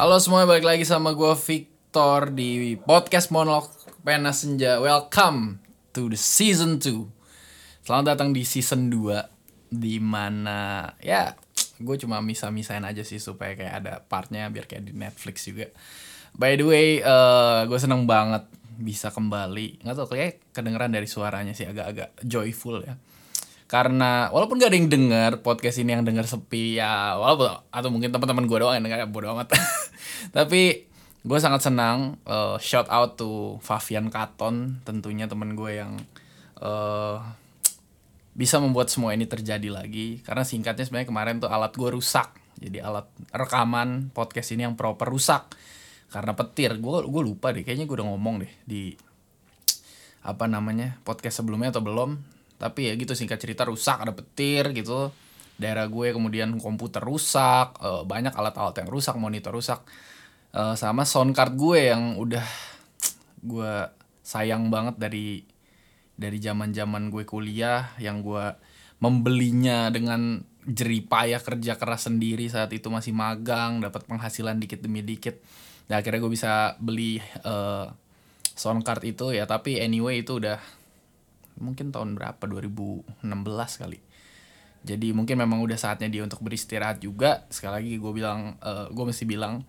Halo semua, balik lagi sama gue Victor di podcast Monolog Pena Senja. Welcome to the season 2. Selamat datang di season 2 di mana ya gue cuma misa-misain aja sih supaya kayak ada partnya biar kayak di Netflix juga. By the way, uh, gue seneng banget bisa kembali. Nggak tau kayak kedengeran dari suaranya sih agak-agak joyful ya karena walaupun gak ada yang denger podcast ini yang denger sepi ya walaupun atau mungkin teman-teman gue doang yang denger bodo amat. Tapi gue sangat senang uh, shout out to Fabian Katon tentunya teman gue yang uh, bisa membuat semua ini terjadi lagi. Karena singkatnya sebenarnya kemarin tuh alat gue rusak. Jadi alat rekaman podcast ini yang proper rusak. Karena petir. Gue gue lupa deh kayaknya gue udah ngomong deh di apa namanya podcast sebelumnya atau belum tapi ya gitu singkat cerita rusak ada petir gitu. Daerah gue kemudian komputer rusak uh, banyak alat-alat yang rusak monitor rusak. Uh, sama sound card gue yang udah gue sayang banget dari dari zaman zaman gue kuliah yang gue membelinya dengan jeripayah kerja keras sendiri saat itu masih magang dapat penghasilan dikit demi dikit. Dan akhirnya gue bisa beli uh, sound card itu ya. Tapi anyway itu udah mungkin tahun berapa? 2016 kali. Jadi mungkin memang udah saatnya dia untuk beristirahat juga. Sekali lagi gue bilang uh, gue mesti bilang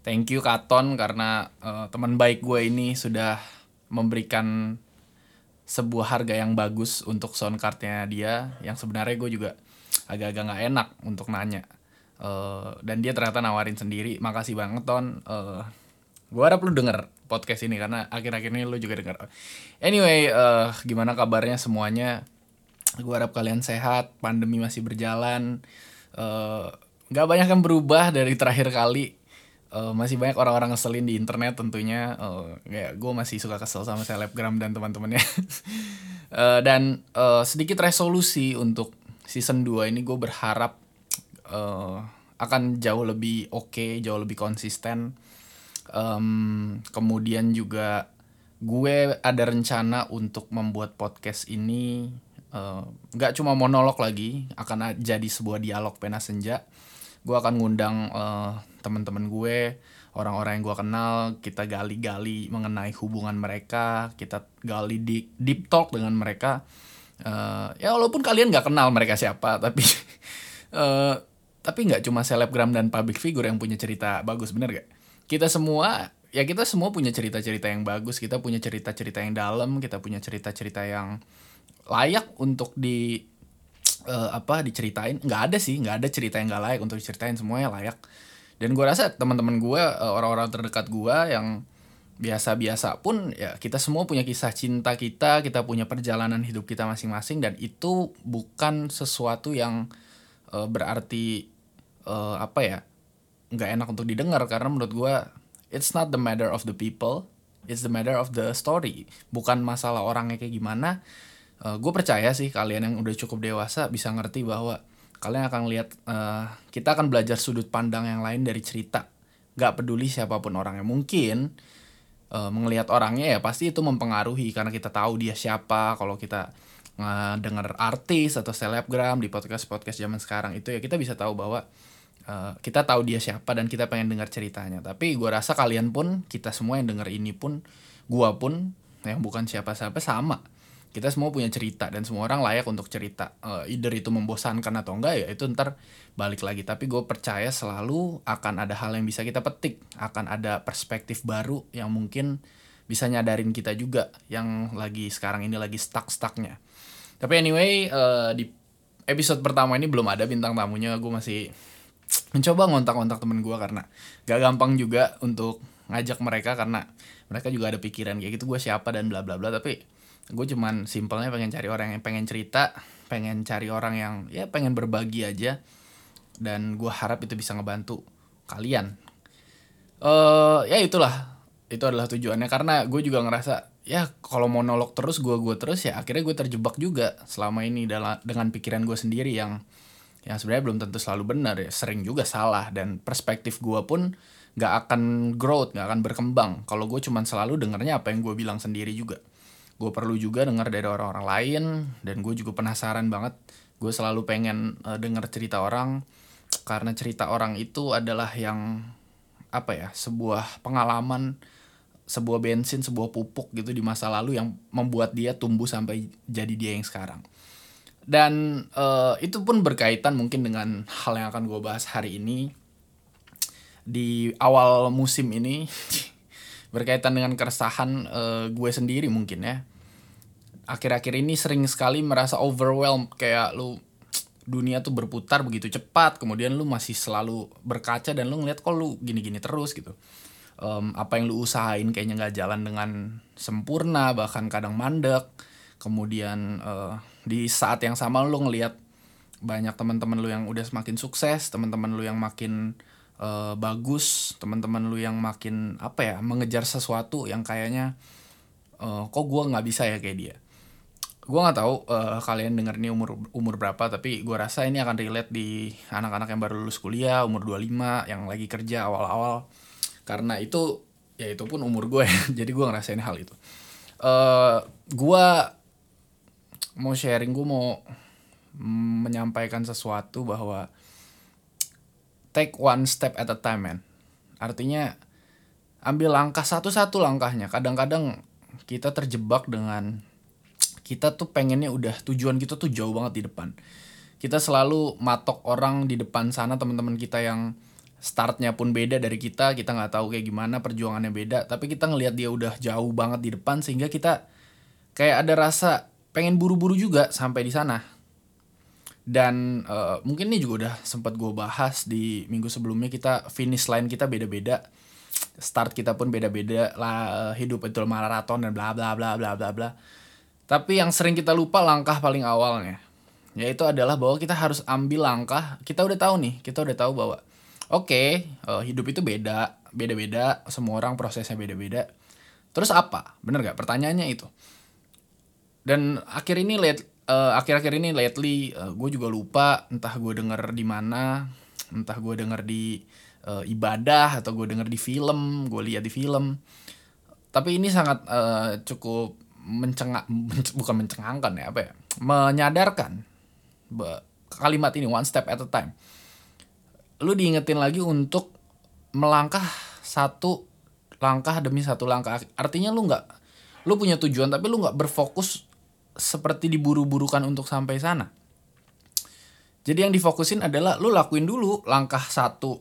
thank you Katon karena uh, teman baik gue ini sudah memberikan sebuah harga yang bagus untuk sound cardnya dia. Yang sebenarnya gue juga agak-agak nggak enak untuk nanya. Uh, dan dia ternyata nawarin sendiri. Makasih banget ton. Uh, gue harap lu denger podcast ini karena akhir-akhir ini lu juga denger. Anyway uh, gimana kabarnya semuanya? Gue harap kalian sehat pandemi masih berjalan. Uh, nggak banyak yang berubah dari terakhir kali. Uh, masih banyak orang-orang ngeselin di internet tentunya. Uh, ya gue masih suka kesel sama selebgram dan teman-temannya. Uh, dan uh, sedikit resolusi untuk season 2 ini gue berharap uh, akan jauh lebih oke okay, jauh lebih konsisten um, kemudian juga gue ada rencana untuk membuat podcast ini eh, nggak uh, cuma monolog lagi akan jadi sebuah dialog pena senja. Gue akan ngundang uh, teman-teman gue orang-orang yang gue kenal kita gali-gali mengenai hubungan mereka kita gali deep, deep talk dengan mereka. Uh, ya walaupun kalian nggak kenal mereka siapa tapi uh, tapi nggak cuma selebgram dan public figure yang punya cerita bagus bener gak kita semua ya kita semua punya cerita-cerita yang bagus kita punya cerita-cerita yang dalam kita punya cerita-cerita yang layak untuk di uh, apa diceritain. Nggak ada sih nggak ada cerita yang nggak layak untuk diceritain semuanya layak. Dan gue rasa teman-teman gue uh, orang-orang terdekat gue yang biasa-biasa pun ya kita semua punya kisah cinta kita kita punya perjalanan hidup kita masing-masing dan itu bukan sesuatu yang uh, berarti uh, apa ya nggak enak untuk didengar karena menurut gue it's not the matter of the people it's the matter of the story. Bukan masalah orangnya kayak gimana. Uh, eh, gue percaya sih kalian yang udah cukup dewasa bisa ngerti bahwa kalian akan lihat uh, kita akan belajar sudut pandang yang lain dari cerita. Nggak peduli siapa pun orangnya. Mungkin uh, eh, melihat orangnya ya pasti itu mempengaruhi karena kita tahu dia siapa. Kalau kita uh, dengar artis atau selebgram di podcast podcast zaman sekarang itu ya kita bisa tahu bahwa Uh, kita tahu dia siapa dan kita pengen dengar ceritanya. Tapi gue rasa kalian pun kita semua yang dengar ini pun gue pun yang bukan siapa-siapa sama. Kita semua punya cerita dan semua orang layak untuk cerita. Uh, either itu membosankan atau enggak ya itu ntar balik lagi. Tapi gue percaya selalu akan ada hal yang bisa kita petik. Akan ada perspektif baru yang mungkin bisa nyadarin kita juga yang lagi sekarang ini lagi stuck stucknya tapi anyway uh, di episode pertama ini belum ada bintang tamunya. Gue masih mencoba ngontak-ngontak temen gue karena gak gampang juga untuk ngajak mereka karena mereka juga ada pikiran kayak gitu gue siapa dan bla bla bla. Tapi gue cuman simpelnya pengen cari orang yang pengen cerita pengen cari orang yang ya pengen berbagi aja. Dan gue harap itu bisa ngebantu kalian. Uh, ya itulah. Itu adalah tujuannya. Karena gue juga ngerasa ya kalau monolog terus gue gue terus ya akhirnya gue terjebak juga selama ini dalam dengan pikiran gue sendiri yang yang sebenarnya belum tentu selalu benar ya. Sering juga salah dan perspektif gue pun nggak akan growth nggak akan berkembang. Kalau gue cuman selalu dengarnya apa yang gue bilang sendiri juga. Gue perlu juga dengar dari orang-orang lain dan gue juga penasaran banget. Gue selalu pengen uh, dengar cerita orang karena cerita orang itu adalah yang apa ya sebuah pengalaman sebuah bensin sebuah pupuk gitu di masa lalu yang membuat dia tumbuh sampai jadi dia yang sekarang dan uh, itu pun berkaitan mungkin dengan hal yang akan gue bahas hari ini. Di awal musim ini berkaitan dengan keresahan uh, gue sendiri mungkin ya. Akhir-akhir ini sering sekali merasa overwhelmed kayak lu dunia tuh berputar begitu cepat kemudian lu masih selalu berkaca dan lu ngeliat kok lu gini-gini terus gitu. Um, apa yang lu usahain kayaknya nggak jalan dengan sempurna bahkan kadang mandek kemudian uh, di saat yang sama lu ngeliat banyak teman-teman lu yang udah semakin sukses teman-teman lu yang makin uh, bagus teman-teman lu yang makin apa ya mengejar sesuatu yang kayaknya uh, kok gue nggak bisa ya kayak dia. Gue nggak tahu uh, kalian denger ini umur umur berapa tapi gue rasa ini akan relate di anak-anak yang baru lulus kuliah umur 25 yang lagi kerja awal-awal. Karena itu ya itu pun umur gue ya jadi gue ngerasain hal itu. Uh, gue mau sharing gue mau menyampaikan sesuatu bahwa take one step at a time man. Artinya ambil langkah satu-satu langkahnya. Kadang-kadang kita terjebak dengan kita tuh pengennya udah tujuan kita tuh jauh banget di depan. Kita selalu matok orang di depan sana teman-teman kita yang startnya pun beda dari kita kita nggak tahu kayak gimana perjuangannya beda tapi kita ngelihat dia udah jauh banget di depan sehingga kita kayak ada rasa pengen buru-buru juga sampai di sana dan uh, mungkin ini juga udah sempat gue bahas di minggu sebelumnya kita finish line kita beda-beda start kita pun beda-beda lah hidup itu maraton dan bla bla bla bla bla bla tapi yang sering kita lupa langkah paling awalnya. Yaitu adalah bahwa kita harus ambil langkah. Kita udah tahu nih, kita udah tahu bahwa oke, okay, uh, eh, hidup itu beda, beda-beda, semua orang prosesnya beda-beda. Terus apa? Bener gak? Pertanyaannya itu. Dan akhir ini lihat uh, akhir-akhir ini lately uh, gue juga lupa entah gue denger di mana, entah gue denger di uh, ibadah atau gue denger di film, gue lihat di film. Tapi ini sangat uh, cukup mencengak bukan mencengangkan ya apa ya menyadarkan kalimat ini one step at a time lu diingetin lagi untuk melangkah satu langkah demi satu langkah artinya lu nggak lu punya tujuan tapi lu nggak berfokus seperti diburu-burukan untuk sampai sana. Jadi yang difokusin adalah lu lakuin dulu langkah satu.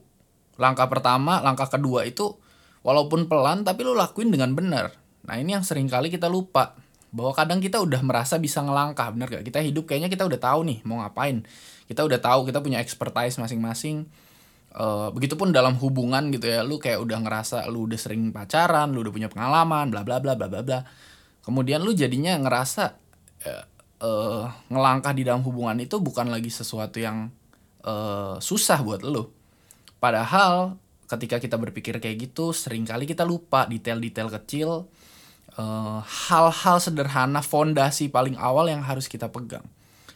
Langkah pertama langkah kedua itu walaupun pelan tapi lu lakuin dengan benar. Nah ini yang sering kali kita lupa bahwa kadang kita udah merasa bisa ngelangkah bener gak kita hidup kayaknya kita udah tahu nih mau ngapain. Kita udah tahu kita punya expertise masing-masing. Uh, begitupun dalam hubungan gitu ya lu kayak udah ngerasa lu udah sering pacaran lu udah punya pengalaman bla bla bla bla bla bla. Kemudian lu jadinya ngerasa uh, uh, ngelangkah di dalam hubungan itu bukan lagi sesuatu yang uh, susah buat lu padahal ketika kita berpikir kayak gitu sering kali kita lupa detail-detail kecil eh, hal-hal sederhana fondasi paling awal yang harus kita pegang.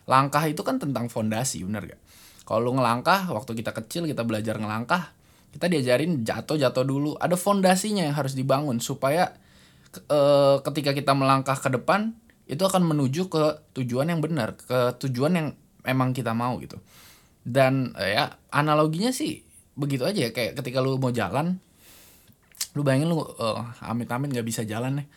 Langkah itu kan tentang fondasi bener gak kalau ngelangkah waktu kita kecil kita belajar ngelangkah kita diajarin jatuh jatuh dulu. Ada fondasinya yang harus dibangun supaya uh, ketika kita melangkah ke depan itu akan menuju ke tujuan yang benar ke tujuan yang emang kita mau gitu. Dan uh, ya analoginya sih begitu aja ya kayak ketika lu mau jalan lu bayangin lu uh, amit-amit nggak bisa jalan nih.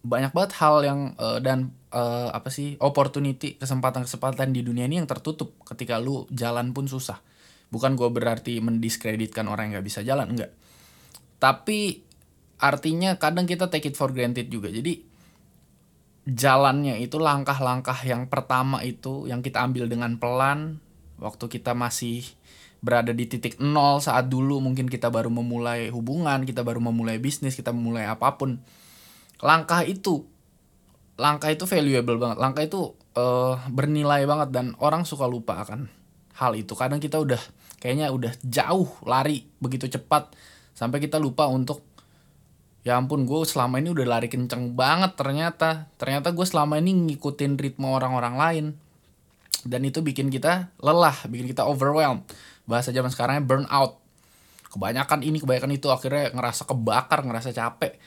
Banyak banget hal yang uh, dan uh, apa sih opportunity kesempatan-kesempatan di dunia ini yang tertutup ketika lu jalan pun susah. Bukan gue berarti mendiskreditkan orang yang nggak bisa jalan enggak tapi artinya kadang kita take it for granted juga. Jadi jalannya itu langkah-langkah yang pertama itu yang kita ambil dengan pelan waktu kita masih berada di titik nol saat dulu mungkin kita baru memulai hubungan kita baru memulai bisnis kita memulai apa pun. Langkah itu langkah itu valuable banget. Langkah itu uh, bernilai banget dan orang suka lupa akan hal itu. Kadang kita udah kayaknya udah jauh lari begitu cepat sampai kita lupa untuk ya ampun gue selama ini udah lari kenceng banget ternyata. Ternyata gue selama ini ngikutin ritme orang-orang lain. Dan itu bikin kita lelah bikin kita overwhelmed. Bahasa zaman sekarangnya burn out kebanyakan ini kebanyakan itu akhirnya ngerasa kebakar ngerasa capek.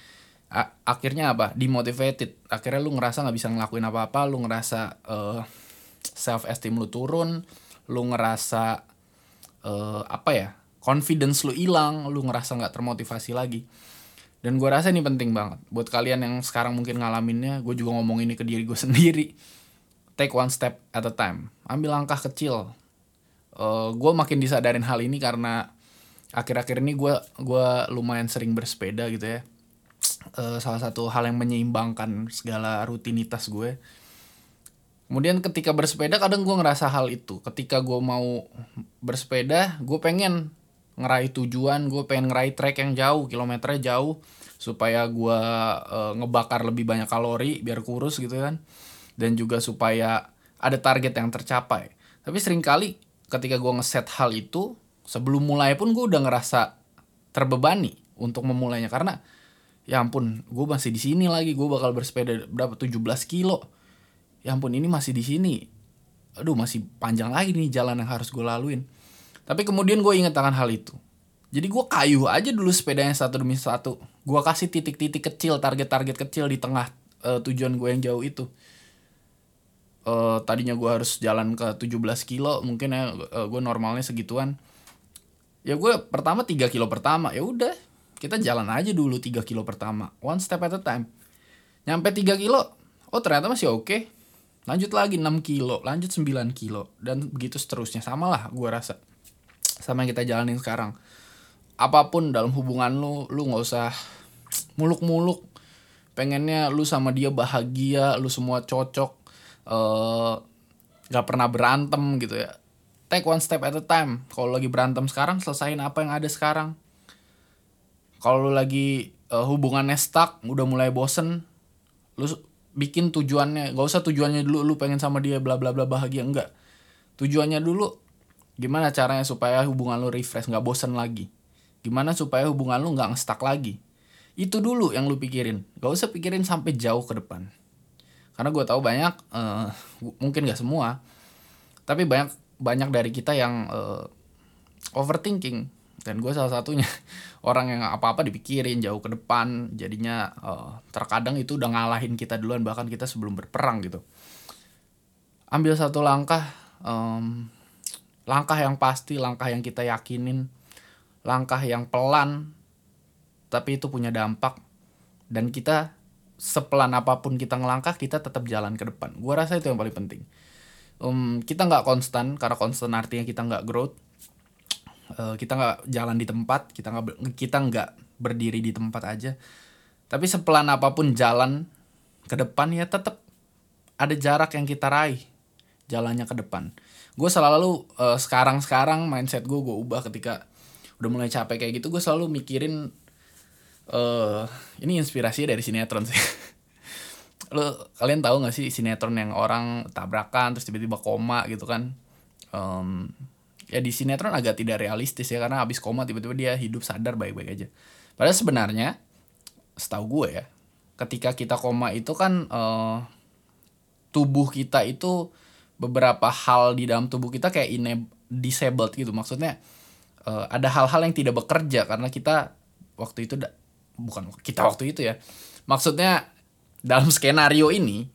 Akhirnya apa? Dimotivated akhirnya lu ngerasa nggak bisa ngelakuin apa-apa lu ngerasa uh, eh, self esteem lu turun lu ngerasa uh, apa ya confidence lu hilang lu ngerasa nggak termotivasi lagi dan gue rasa ini penting banget. Buat kalian yang sekarang mungkin ngalaminnya gue juga ngomong ini ke diri gue sendiri. Take one step at a time. Ambil langkah kecil. Uh, eh, gue makin disadarin hal ini karena akhir-akhir ini gue gua lumayan sering bersepeda gitu ya. Uh, salah satu hal yang menyeimbangkan segala rutinitas gue. Kemudian ketika bersepeda kadang gue ngerasa hal itu. Ketika gue mau bersepeda gue pengen ngeraih tujuan gue pengen ngeraih trek yang jauh kilometernya jauh supaya gue uh, ngebakar lebih banyak kalori biar kurus gitu kan. Dan juga supaya ada target yang tercapai. Tapi sering kali ketika gue ngeset hal itu sebelum mulai pun gue udah ngerasa terbebani untuk memulainya. Karena ya ampun gue masih di sini lagi gue bakal bersepeda berapa 17 kilo. Ya ampun ini masih di sini. Aduh masih panjang lagi nih jalan yang harus gue laluin tapi kemudian gue inget akan hal itu. Jadi gue kayu aja dulu sepedanya satu demi satu. Gue kasih titik-titik kecil, target-target kecil di tengah uh, tujuan gue yang jauh itu. Uh, tadinya gue harus jalan ke 17 kilo, mungkin ya uh, gue normalnya segituan. Ya gue pertama 3 kilo pertama, ya udah kita jalan aja dulu 3 kilo pertama. One step at a time. Nyampe 3 kilo, oh ternyata masih oke. Okay. Lanjut lagi 6 kilo, lanjut 9 kilo. Dan begitu seterusnya. Sama lah gue rasa sama yang kita jalanin sekarang. Apa pun dalam hubungan lu lu nggak usah muluk-muluk. Pengennya lu sama dia bahagia lu semua cocok uh, gak pernah berantem gitu ya. Take one step at a time. Kalau lagi berantem sekarang selesain apa yang ada sekarang. Kalau lu lagi uh, hubungannya stuck udah mulai bosen lu bikin tujuannya. Gak usah tujuannya dulu lu pengen sama dia bla bla bla bahagia enggak. Tujuannya dulu Gimana caranya supaya hubungan lu refresh, nggak bosen lagi? Gimana supaya hubungan lu nggak ngestak lagi? Itu dulu yang lu pikirin. Gak usah pikirin sampai jauh ke depan. Karena gue tahu banyak, uh, mungkin gak semua, tapi banyak banyak dari kita yang uh, overthinking. Dan gue salah satunya orang yang apa-apa dipikirin jauh ke depan, jadinya uh, terkadang itu udah ngalahin kita duluan bahkan kita sebelum berperang gitu. Ambil satu langkah, um, langkah yang pasti langkah yang kita yakinin langkah yang pelan tapi itu punya dampak. Dan kita sepelan apa pun kita ngelangkah kita tetap jalan ke depan. Gua rasa itu yang paling penting. Um, kita nggak konstan karena konstan artinya kita nggak growth. Uh, kita nggak jalan di tempat kita nggak kita nggak berdiri di tempat aja. Tapi sepelan apa pun jalan ke depan ya tetap ada jarak yang kita raih jalannya ke depan gue selalu uh, sekarang sekarang mindset gue gue ubah ketika udah mulai capek kayak gitu gue selalu mikirin uh, ini inspirasi dari sinetron sih. Lo kalian tahu gak sih sinetron yang orang tabrakan terus tiba-tiba koma gitu kan? Um, ya di sinetron agak tidak realistis ya karena habis koma tiba-tiba dia hidup sadar baik-baik aja. Padahal sebenarnya setahu gue ya ketika kita koma itu kan uh, tubuh kita itu beberapa hal di dalam tubuh kita kayak ini disabled gitu. Maksudnya uh, ada hal-hal yang tidak bekerja karena kita waktu itu bukan kita waktu itu ya. Maksudnya dalam skenario ini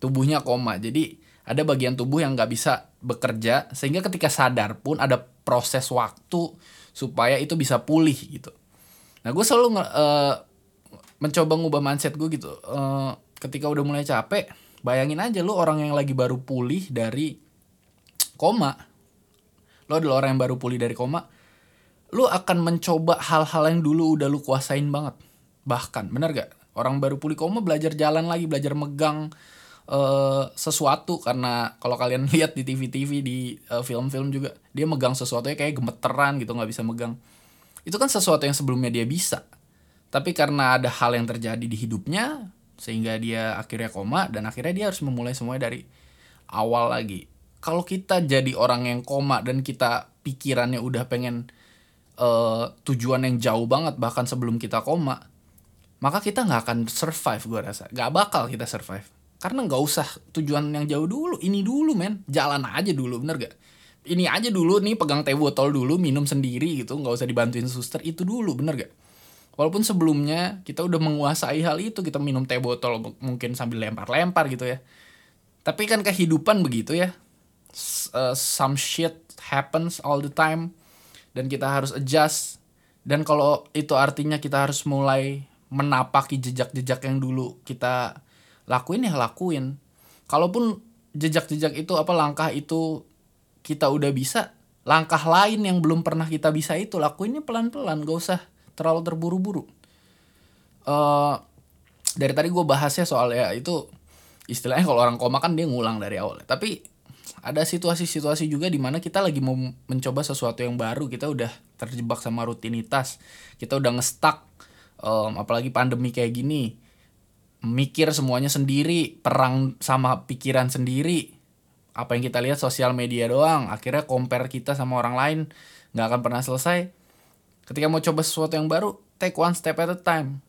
tubuhnya koma. Jadi ada bagian tubuh yang nggak bisa bekerja sehingga ketika sadar pun ada proses waktu supaya itu bisa pulih gitu. Nah gue selalu uh, mencoba ngubah mindset gue gitu. Uh, ketika udah mulai capek Bayangin aja lu orang yang lagi baru pulih dari koma. Lo adalah orang yang baru pulih dari koma. Lu akan mencoba hal-hal yang dulu udah lu kuasain banget. Bahkan, bener gak? Orang baru pulih koma belajar jalan lagi, belajar megang uh, sesuatu. Karena kalau kalian lihat di TV-TV, di uh, film-film juga, dia megang sesuatu ya kayak gemeteran gitu, nggak bisa megang. Itu kan sesuatu yang sebelumnya dia bisa. Tapi karena ada hal yang terjadi di hidupnya, sehingga dia akhirnya koma dan akhirnya dia harus memulai semuanya dari awal lagi. Kalau kita jadi orang yang koma dan kita pikirannya udah pengen uh, tujuan yang jauh banget bahkan sebelum kita koma maka kita nggak akan survive gue rasa. Nggak bakal kita survive. Karena nggak usah tujuan yang jauh dulu. Ini dulu men. Jalan aja dulu bener gak ini aja dulu nih pegang teh botol dulu minum sendiri gitu. Nggak usah dibantuin suster. Itu dulu bener gak Walaupun sebelumnya kita udah menguasai hal itu, kita minum teh botol mungkin sambil lempar-lempar gitu ya. Tapi kan kehidupan begitu ya. Uh, some shit happens all the time. dan kita harus adjust dan kalau itu artinya kita harus mulai menapaki jejak-jejak yang dulu kita lakuin ya lakuin kalaupun jejak-jejak itu apa langkah itu kita udah bisa langkah lain yang belum pernah kita bisa itu lakuinnya pelan-pelan gak usah terlalu terburu-buru. Uh, dari tadi gue bahasnya soal ya itu istilahnya kalau orang koma kan dia ngulang dari awal. Tapi ada situasi-situasi juga di mana kita lagi mau mencoba sesuatu yang baru kita udah terjebak sama rutinitas kita udah ngestak um, apalagi pandemi kayak gini mikir semuanya sendiri perang sama pikiran sendiri. Apa yang kita lihat sosial media doang akhirnya compare kita sama orang lain nggak akan pernah selesai ketika mau coba sesuatu yang baru take one step at a time.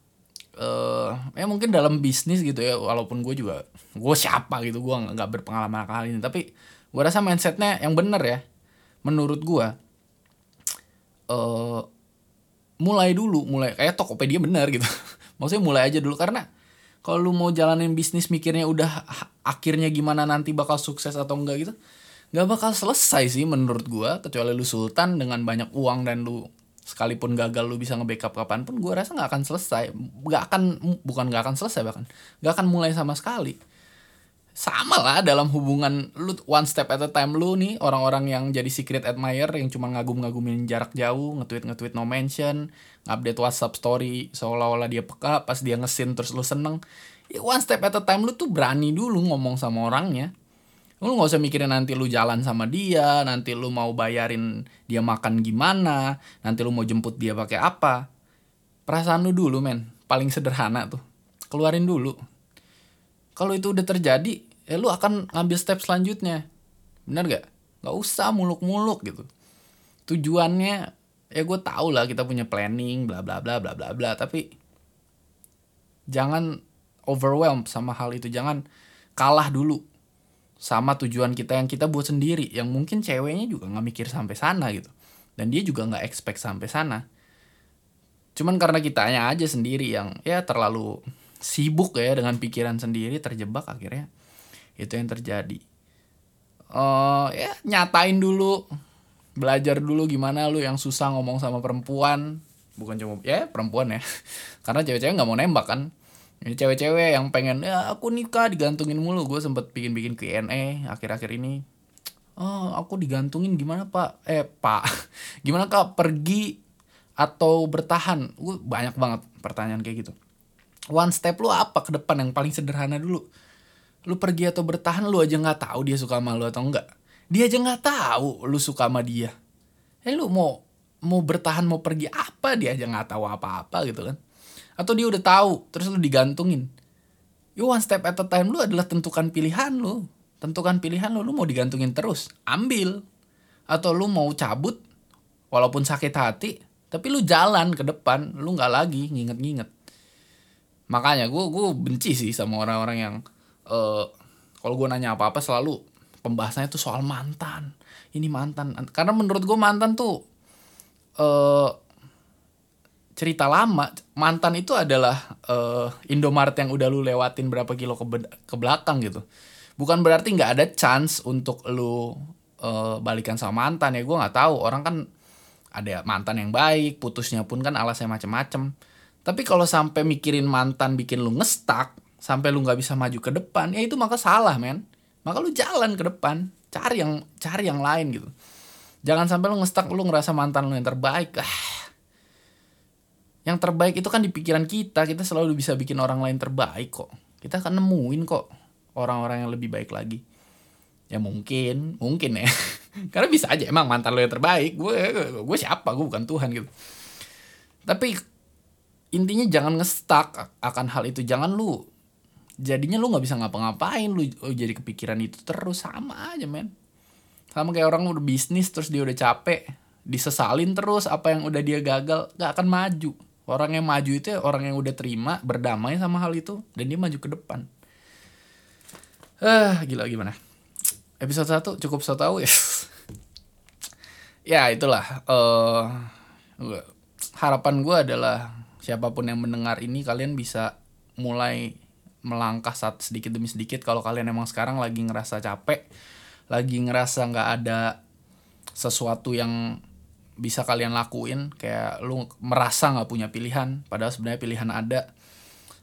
Uh, ya mungkin dalam bisnis gitu ya walaupun gue juga gue siapa gitu gue nggak berpengalaman kali ini. Tapi gue rasa mindsetnya yang bener ya menurut gue uh, mulai dulu mulai kayak Tokopedia bener gitu. Maksudnya mulai aja dulu karena kalau lu mau jalanin bisnis mikirnya udah akhirnya gimana nanti bakal sukses atau enggak gitu nggak bakal selesai sih menurut gue kecuali lu sultan dengan banyak uang dan lu sekalipun gagal lu bisa nge-backup kapan pun gue rasa nggak akan selesai. Nggak akan bukan nggak akan selesai bahkan. Nggak akan mulai sama sekali. Sama lah dalam hubungan lu one step at a time lu nih orang-orang yang jadi secret admirer yang cuma ngagum-ngagumin jarak jauh nge-tweet nge-tweet no mention update WhatsApp story seolah-olah dia peka pas dia ngesin terus lu seneng. Ya one step at a time lu tuh berani dulu ngomong sama orangnya lu nggak usah mikirin nanti lu jalan sama dia nanti lu mau bayarin dia makan gimana nanti lu mau jemput dia pakai apa. Perasaan lu dulu men paling sederhana tuh. Keluarin dulu. Kalau itu udah terjadi ya lu akan ngambil step selanjutnya. Benar gak nggak usah muluk-muluk gitu. Tujuannya ya gue tau lah kita punya planning bla bla bla bla bla bla. Tapi jangan overwhelmed sama hal itu. Jangan kalah dulu sama tujuan kita yang kita buat sendiri yang mungkin ceweknya juga nggak mikir sampai sana gitu. Dan dia juga nggak expect sampai sana. Cuman karena kitanya aja sendiri yang ya terlalu sibuk ya dengan pikiran sendiri terjebak akhirnya itu yang terjadi. Uh, ya nyatain dulu belajar dulu gimana lu yang susah ngomong sama perempuan. Bukan cuma ya perempuan ya. Karena cewek-cewek nggak mau nembak kan cewek-cewek yang pengen ya aku nikah digantungin mulu. Gue sempet bikin bikin Q&A akhir-akhir ini. Oh aku digantungin gimana pak? Eh pak gimana kak? Pergi atau bertahan? Gue banyak banget pertanyaan kayak gitu. One step lu apa ke depan yang paling sederhana dulu? Lu pergi atau bertahan lu aja nggak tahu dia suka sama lu atau enggak dia aja nggak tahu lu suka sama dia. Eh lu mau mau bertahan mau pergi apa? Dia aja nggak tahu apa-apa gitu kan atau dia udah tahu terus lu digantungin. You one step at a time lu adalah tentukan pilihan lu. Tentukan pilihan lu lu mau digantungin terus ambil. Atau lu mau cabut walaupun sakit hati tapi lu jalan ke depan lu nggak lagi nginget-nginget. Makanya gue gue benci sih sama orang-orang yang uh, kalau gue nanya apa apa selalu pembahasannya tuh soal mantan. Ini mantan. Karena menurut gue mantan tuh uh, cerita lama mantan itu adalah uh, Indomaret yang udah lu lewatin berapa kilo ke, ke belakang gitu bukan berarti nggak ada chance untuk lu uh, balikan sama mantan ya gue nggak tahu orang kan ada mantan yang baik putusnya pun kan alasnya macem-macem tapi kalau sampai mikirin mantan bikin lu ngestak, sampai lu nggak bisa maju ke depan, ya itu maka salah, men. Maka lu jalan ke depan, cari yang cari yang lain gitu. Jangan sampai lu ngestak lu ngerasa mantan lu yang terbaik. Ah. Yang terbaik itu kan di pikiran kita, kita selalu bisa bikin orang lain terbaik kok. Kita akan nemuin kok orang-orang yang lebih baik lagi. Ya mungkin, mungkin ya. Karena bisa aja emang mantan lu yang terbaik. Gue gue siapa? Gue bukan Tuhan gitu. Tapi intinya jangan ngestak akan hal itu jangan lu jadinya lu nggak bisa ngapa-ngapain lu jadi kepikiran itu terus sama aja men sama kayak orang udah bisnis terus dia udah capek disesalin terus apa yang udah dia gagal gak akan maju orang yang maju itu ya orang yang udah terima berdamai sama hal itu dan dia maju ke depan. Eh uh, gila gimana? Episode satu cukup so tau ya. Ya itulah uh, harapan gue adalah siapa pun yang mendengar ini kalian bisa mulai melangkah saat sedikit demi sedikit. Kalau kalian emang sekarang lagi ngerasa capek lagi ngerasa nggak ada sesuatu yang bisa kalian lakuin kayak lu merasa nggak punya pilihan padahal sebenarnya pilihan ada.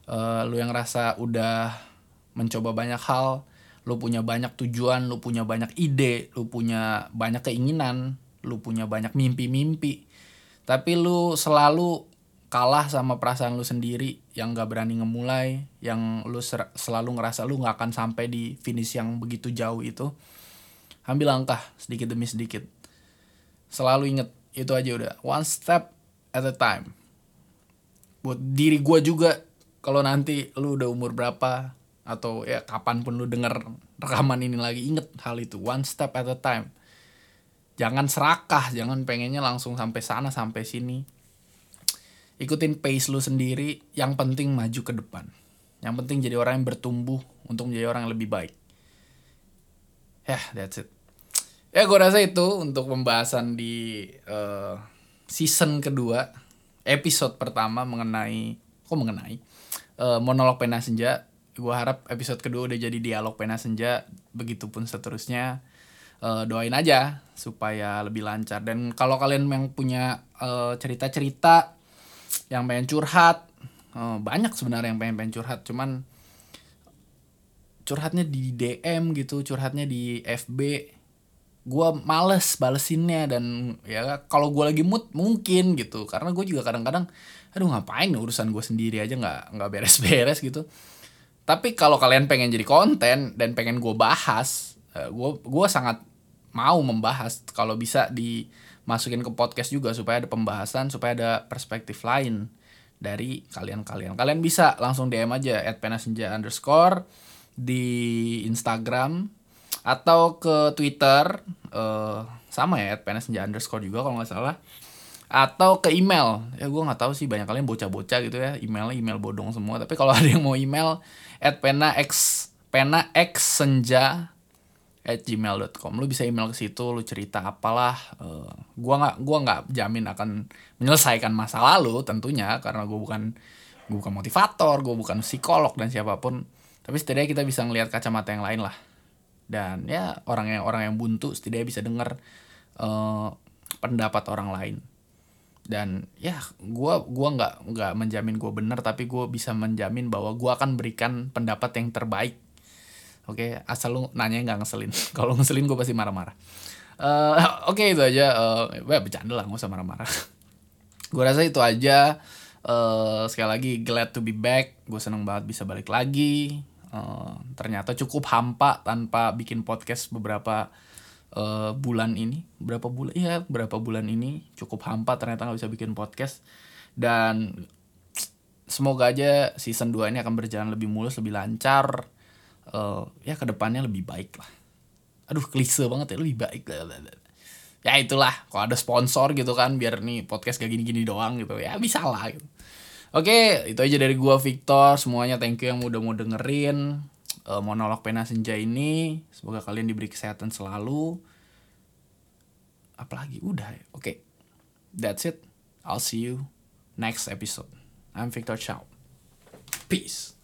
Uh, lu yang rasa udah mencoba banyak hal lu punya banyak tujuan lu punya banyak ide lu punya banyak keinginan lu punya banyak mimpi-mimpi. Tapi lu selalu kalah sama perasaan lu sendiri yang gak berani ngemulai yang lu selalu ngerasa lu nggak akan sampai di finish yang begitu jauh itu. Ambil langkah sedikit demi sedikit. Selalu inget itu aja udah. One step at a time. Buat diri gue juga kalau nanti lu udah umur berapa atau ya kapan pun lu denger rekaman ini lagi inget hal itu. One step at a time. Jangan serakah jangan pengennya langsung sampai sana sampai sini. Ikutin pace lu sendiri yang penting maju ke depan. Yang penting jadi orang yang bertumbuh untuk menjadi orang yang lebih baik. Ya yeah, that's it ya gue rasa itu untuk pembahasan di uh, season kedua episode pertama mengenai kok mengenai? Uh, monolog pena senja. Gue harap episode kedua udah jadi dialog pena senja. Begitupun seterusnya. Uh, doain aja supaya lebih lancar. Dan kalau kalian yang punya cerita cerita-cerita yang pengen curhat uh, banyak sebenarnya yang pengen pengen curhat. Cuman curhatnya di DM gitu curhatnya di FB gue males balesinnya dan ya kalau gue lagi mood mungkin gitu. Karena gue juga kadang-kadang aduh ngapain urusan gue sendiri aja nggak nggak beres-beres gitu. Tapi kalau kalian pengen jadi konten dan pengen gue bahas gue eh, gue sangat mau membahas. Kalau bisa dimasukin ke podcast juga supaya ada pembahasan supaya ada perspektif lain dari kalian-kalian. Kalian bisa langsung DM aja at penasenja underscore di Instagram atau ke Twitter uh, sama ya @penassenja underscore juga kalau nggak salah. Atau ke email. Ya gue nggak tahu sih banyak kalian bocah-bocah gitu ya emailnya email bodong semua. Tapi kalau ada yang mau email at pena x pena x senja at gmail.com lu bisa email ke situ lu cerita apalah uh, gua nggak gua nggak jamin akan menyelesaikan masa lalu tentunya karena gue bukan gue bukan motivator gue bukan psikolog dan siapa pun. Tapi setidaknya kita bisa ngelihat kacamata yang lain lah dan ya orang yang orang yang buntu setidaknya bisa dengar uh, pendapat orang lain. Dan ya gue gua nggak nggak menjamin gue benar tapi gue bisa menjamin bahwa gue akan berikan pendapat yang terbaik. Oke okay? asal lu nanya nggak ngeselin. Kalau ngeselin gue pasti marah-marah. Uh, oke okay, itu aja. Uh, ya bercanda lah nggak usah marah-marah. Gue rasa itu aja. Uh, sekali lagi glad to be back. Gue seneng banget bisa balik lagi uh, ternyata cukup hampa tanpa bikin podcast beberapa uh, bulan ini. Berapa bulan ya berapa bulan ini cukup hampa ternyata nggak bisa bikin podcast. Dan semoga aja season 2 ini akan berjalan lebih mulus lebih lancar. Uh, ya ke depannya lebih baik lah. Aduh klise banget ya lebih baik. Ya itulah. Kalau ada sponsor gitu kan biar nih podcast gak gini-gini doang gitu. Ya bisa lah gitu Oke, itu aja dari gua Victor. Semuanya thank you yang udah mau dengerin uh, monolog pena senja ini. Semoga kalian diberi kesehatan selalu. Apalagi udah ya. Oke. Okay. That's it. I'll see you next episode. I'm Victor Chow. Peace.